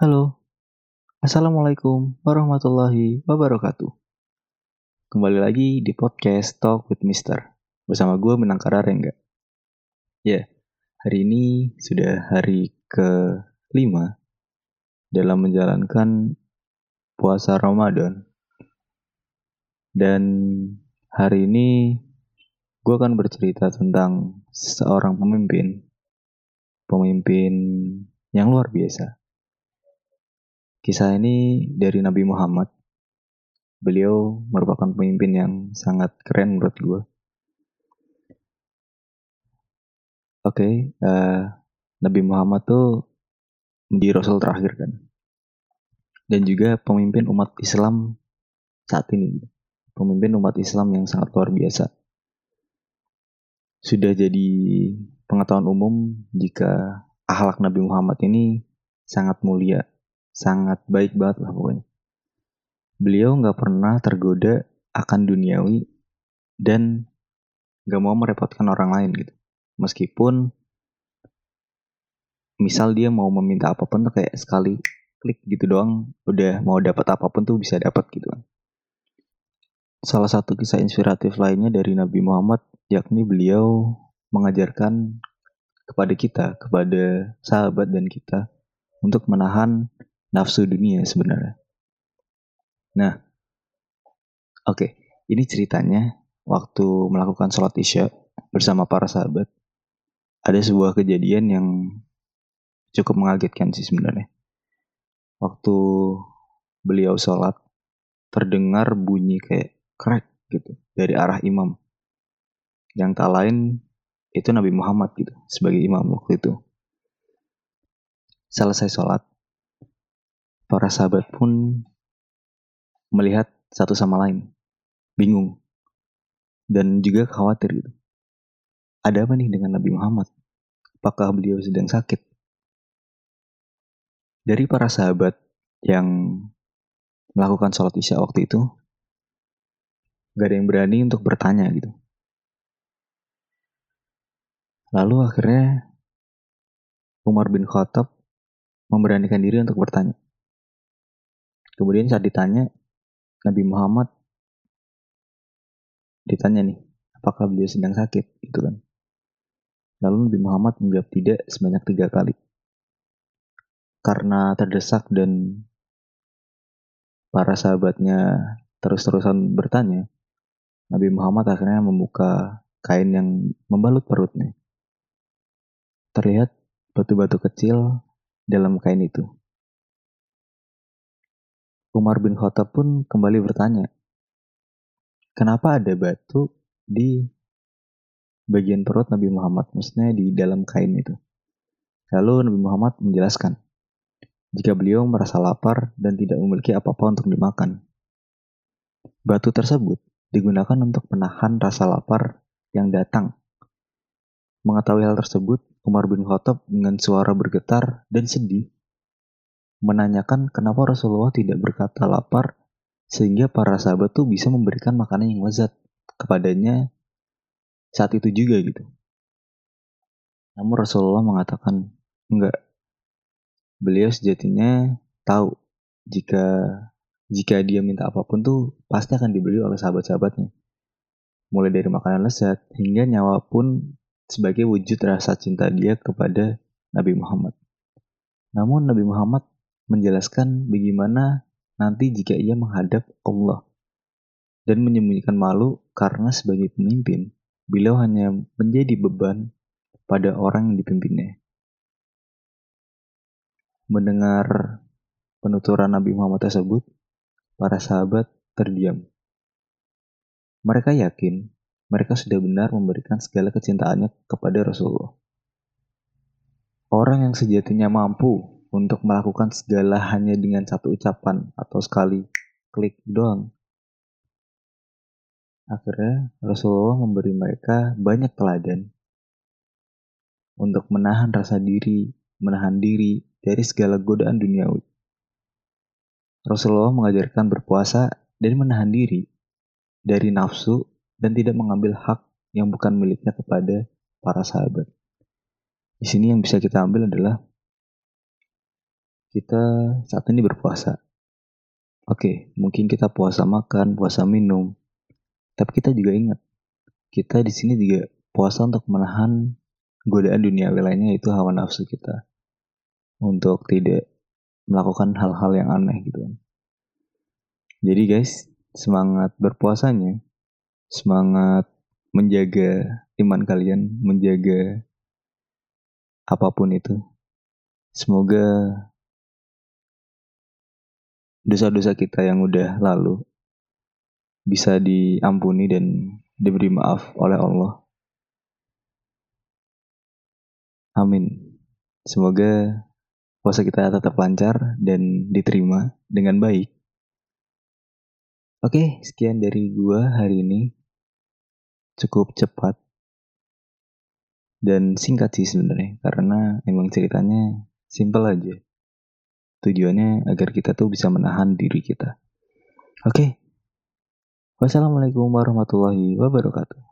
Halo, Assalamualaikum warahmatullahi wabarakatuh. Kembali lagi di podcast Talk with Mister bersama gue Minangkara Rengga. Ya, hari ini sudah hari ke-5 dalam menjalankan puasa Ramadan. Dan hari ini gue akan bercerita tentang seorang pemimpin. Pemimpin yang luar biasa Kisah ini dari Nabi Muhammad. Beliau merupakan pemimpin yang sangat keren menurut gue. Oke, okay, uh, eh, Nabi Muhammad tuh menjadi rasul terakhir kan. Dan juga pemimpin umat Islam saat ini. Pemimpin umat Islam yang sangat luar biasa. Sudah jadi pengetahuan umum jika akhlak Nabi Muhammad ini sangat mulia sangat baik banget lah pokoknya. Beliau nggak pernah tergoda akan duniawi dan nggak mau merepotkan orang lain gitu. Meskipun misal dia mau meminta apa pun tuh kayak sekali klik gitu doang udah mau dapat apa pun tuh bisa dapat gitu kan. Salah satu kisah inspiratif lainnya dari Nabi Muhammad yakni beliau mengajarkan kepada kita, kepada sahabat dan kita untuk menahan nafsu dunia sebenarnya. Nah, oke, okay. ini ceritanya waktu melakukan sholat isya bersama para sahabat, ada sebuah kejadian yang cukup mengagetkan sih sebenarnya. Waktu beliau sholat, terdengar bunyi kayak krek gitu dari arah imam. Yang tak lain itu Nabi Muhammad gitu sebagai imam waktu itu. Selesai sholat, para sahabat pun melihat satu sama lain, bingung, dan juga khawatir gitu. Ada apa nih dengan Nabi Muhammad? Apakah beliau sedang sakit? Dari para sahabat yang melakukan sholat isya waktu itu, gak ada yang berani untuk bertanya gitu. Lalu akhirnya Umar bin Khattab memberanikan diri untuk bertanya. Kemudian saat ditanya Nabi Muhammad ditanya nih, apakah beliau sedang sakit? Gitu kan. Lalu Nabi Muhammad menjawab tidak sebanyak tiga kali. Karena terdesak dan para sahabatnya terus-terusan bertanya, Nabi Muhammad akhirnya membuka kain yang membalut perutnya. Terlihat batu-batu kecil dalam kain itu. Umar bin Khattab pun kembali bertanya, kenapa ada batu di bagian perut Nabi Muhammad, maksudnya di dalam kain itu. Lalu Nabi Muhammad menjelaskan, jika beliau merasa lapar dan tidak memiliki apa-apa untuk dimakan. Batu tersebut digunakan untuk menahan rasa lapar yang datang. Mengetahui hal tersebut, Umar bin Khattab dengan suara bergetar dan sedih menanyakan kenapa Rasulullah tidak berkata lapar sehingga para sahabat tuh bisa memberikan makanan yang lezat kepadanya saat itu juga gitu. Namun Rasulullah mengatakan enggak. Beliau sejatinya tahu jika jika dia minta apa pun tuh pasti akan dibeli oleh sahabat-sahabatnya. Mulai dari makanan lezat hingga nyawa pun sebagai wujud rasa cinta dia kepada Nabi Muhammad. Namun Nabi Muhammad menjelaskan bagaimana nanti jika ia menghadap Allah dan menyembunyikan malu karena sebagai pemimpin, beliau hanya menjadi beban pada orang yang dipimpinnya. Mendengar penuturan Nabi Muhammad tersebut, para sahabat terdiam. Mereka yakin mereka sudah benar memberikan segala kecintaannya kepada Rasulullah. Orang yang sejatinya mampu untuk melakukan segala hanya dengan satu ucapan atau sekali klik doang. Akhirnya Rasulullah memberi mereka banyak teladan untuk menahan rasa diri, menahan diri dari segala godaan duniawi. Rasulullah mengajarkan berpuasa dan menahan diri dari nafsu dan tidak mengambil hak yang bukan miliknya kepada para sahabat. Di sini yang bisa kita ambil adalah kita saat ini berpuasa. Oke, mungkin kita puasa makan, puasa minum. Tapi kita juga ingat, kita di sini juga puasa untuk menahan godaan dunia lainnya itu hawa nafsu kita. Untuk tidak melakukan hal-hal yang aneh gitu kan. Jadi guys, semangat berpuasanya, semangat menjaga iman kalian, menjaga apa pun itu. Semoga dosa-dosa kita yang udah lalu bisa diampuni dan diberi maaf oleh Allah. Amin. Semoga puasa kita tetap lancar dan diterima dengan baik. Oke, sekian dari gua hari ini. Cukup cepat dan singkat sih sebenarnya karena emang ceritanya simple aja. Tujuannya agar kita tuh bisa menahan diri kita. Oke. Wassalamualaikum warahmatullahi wabarakatuh.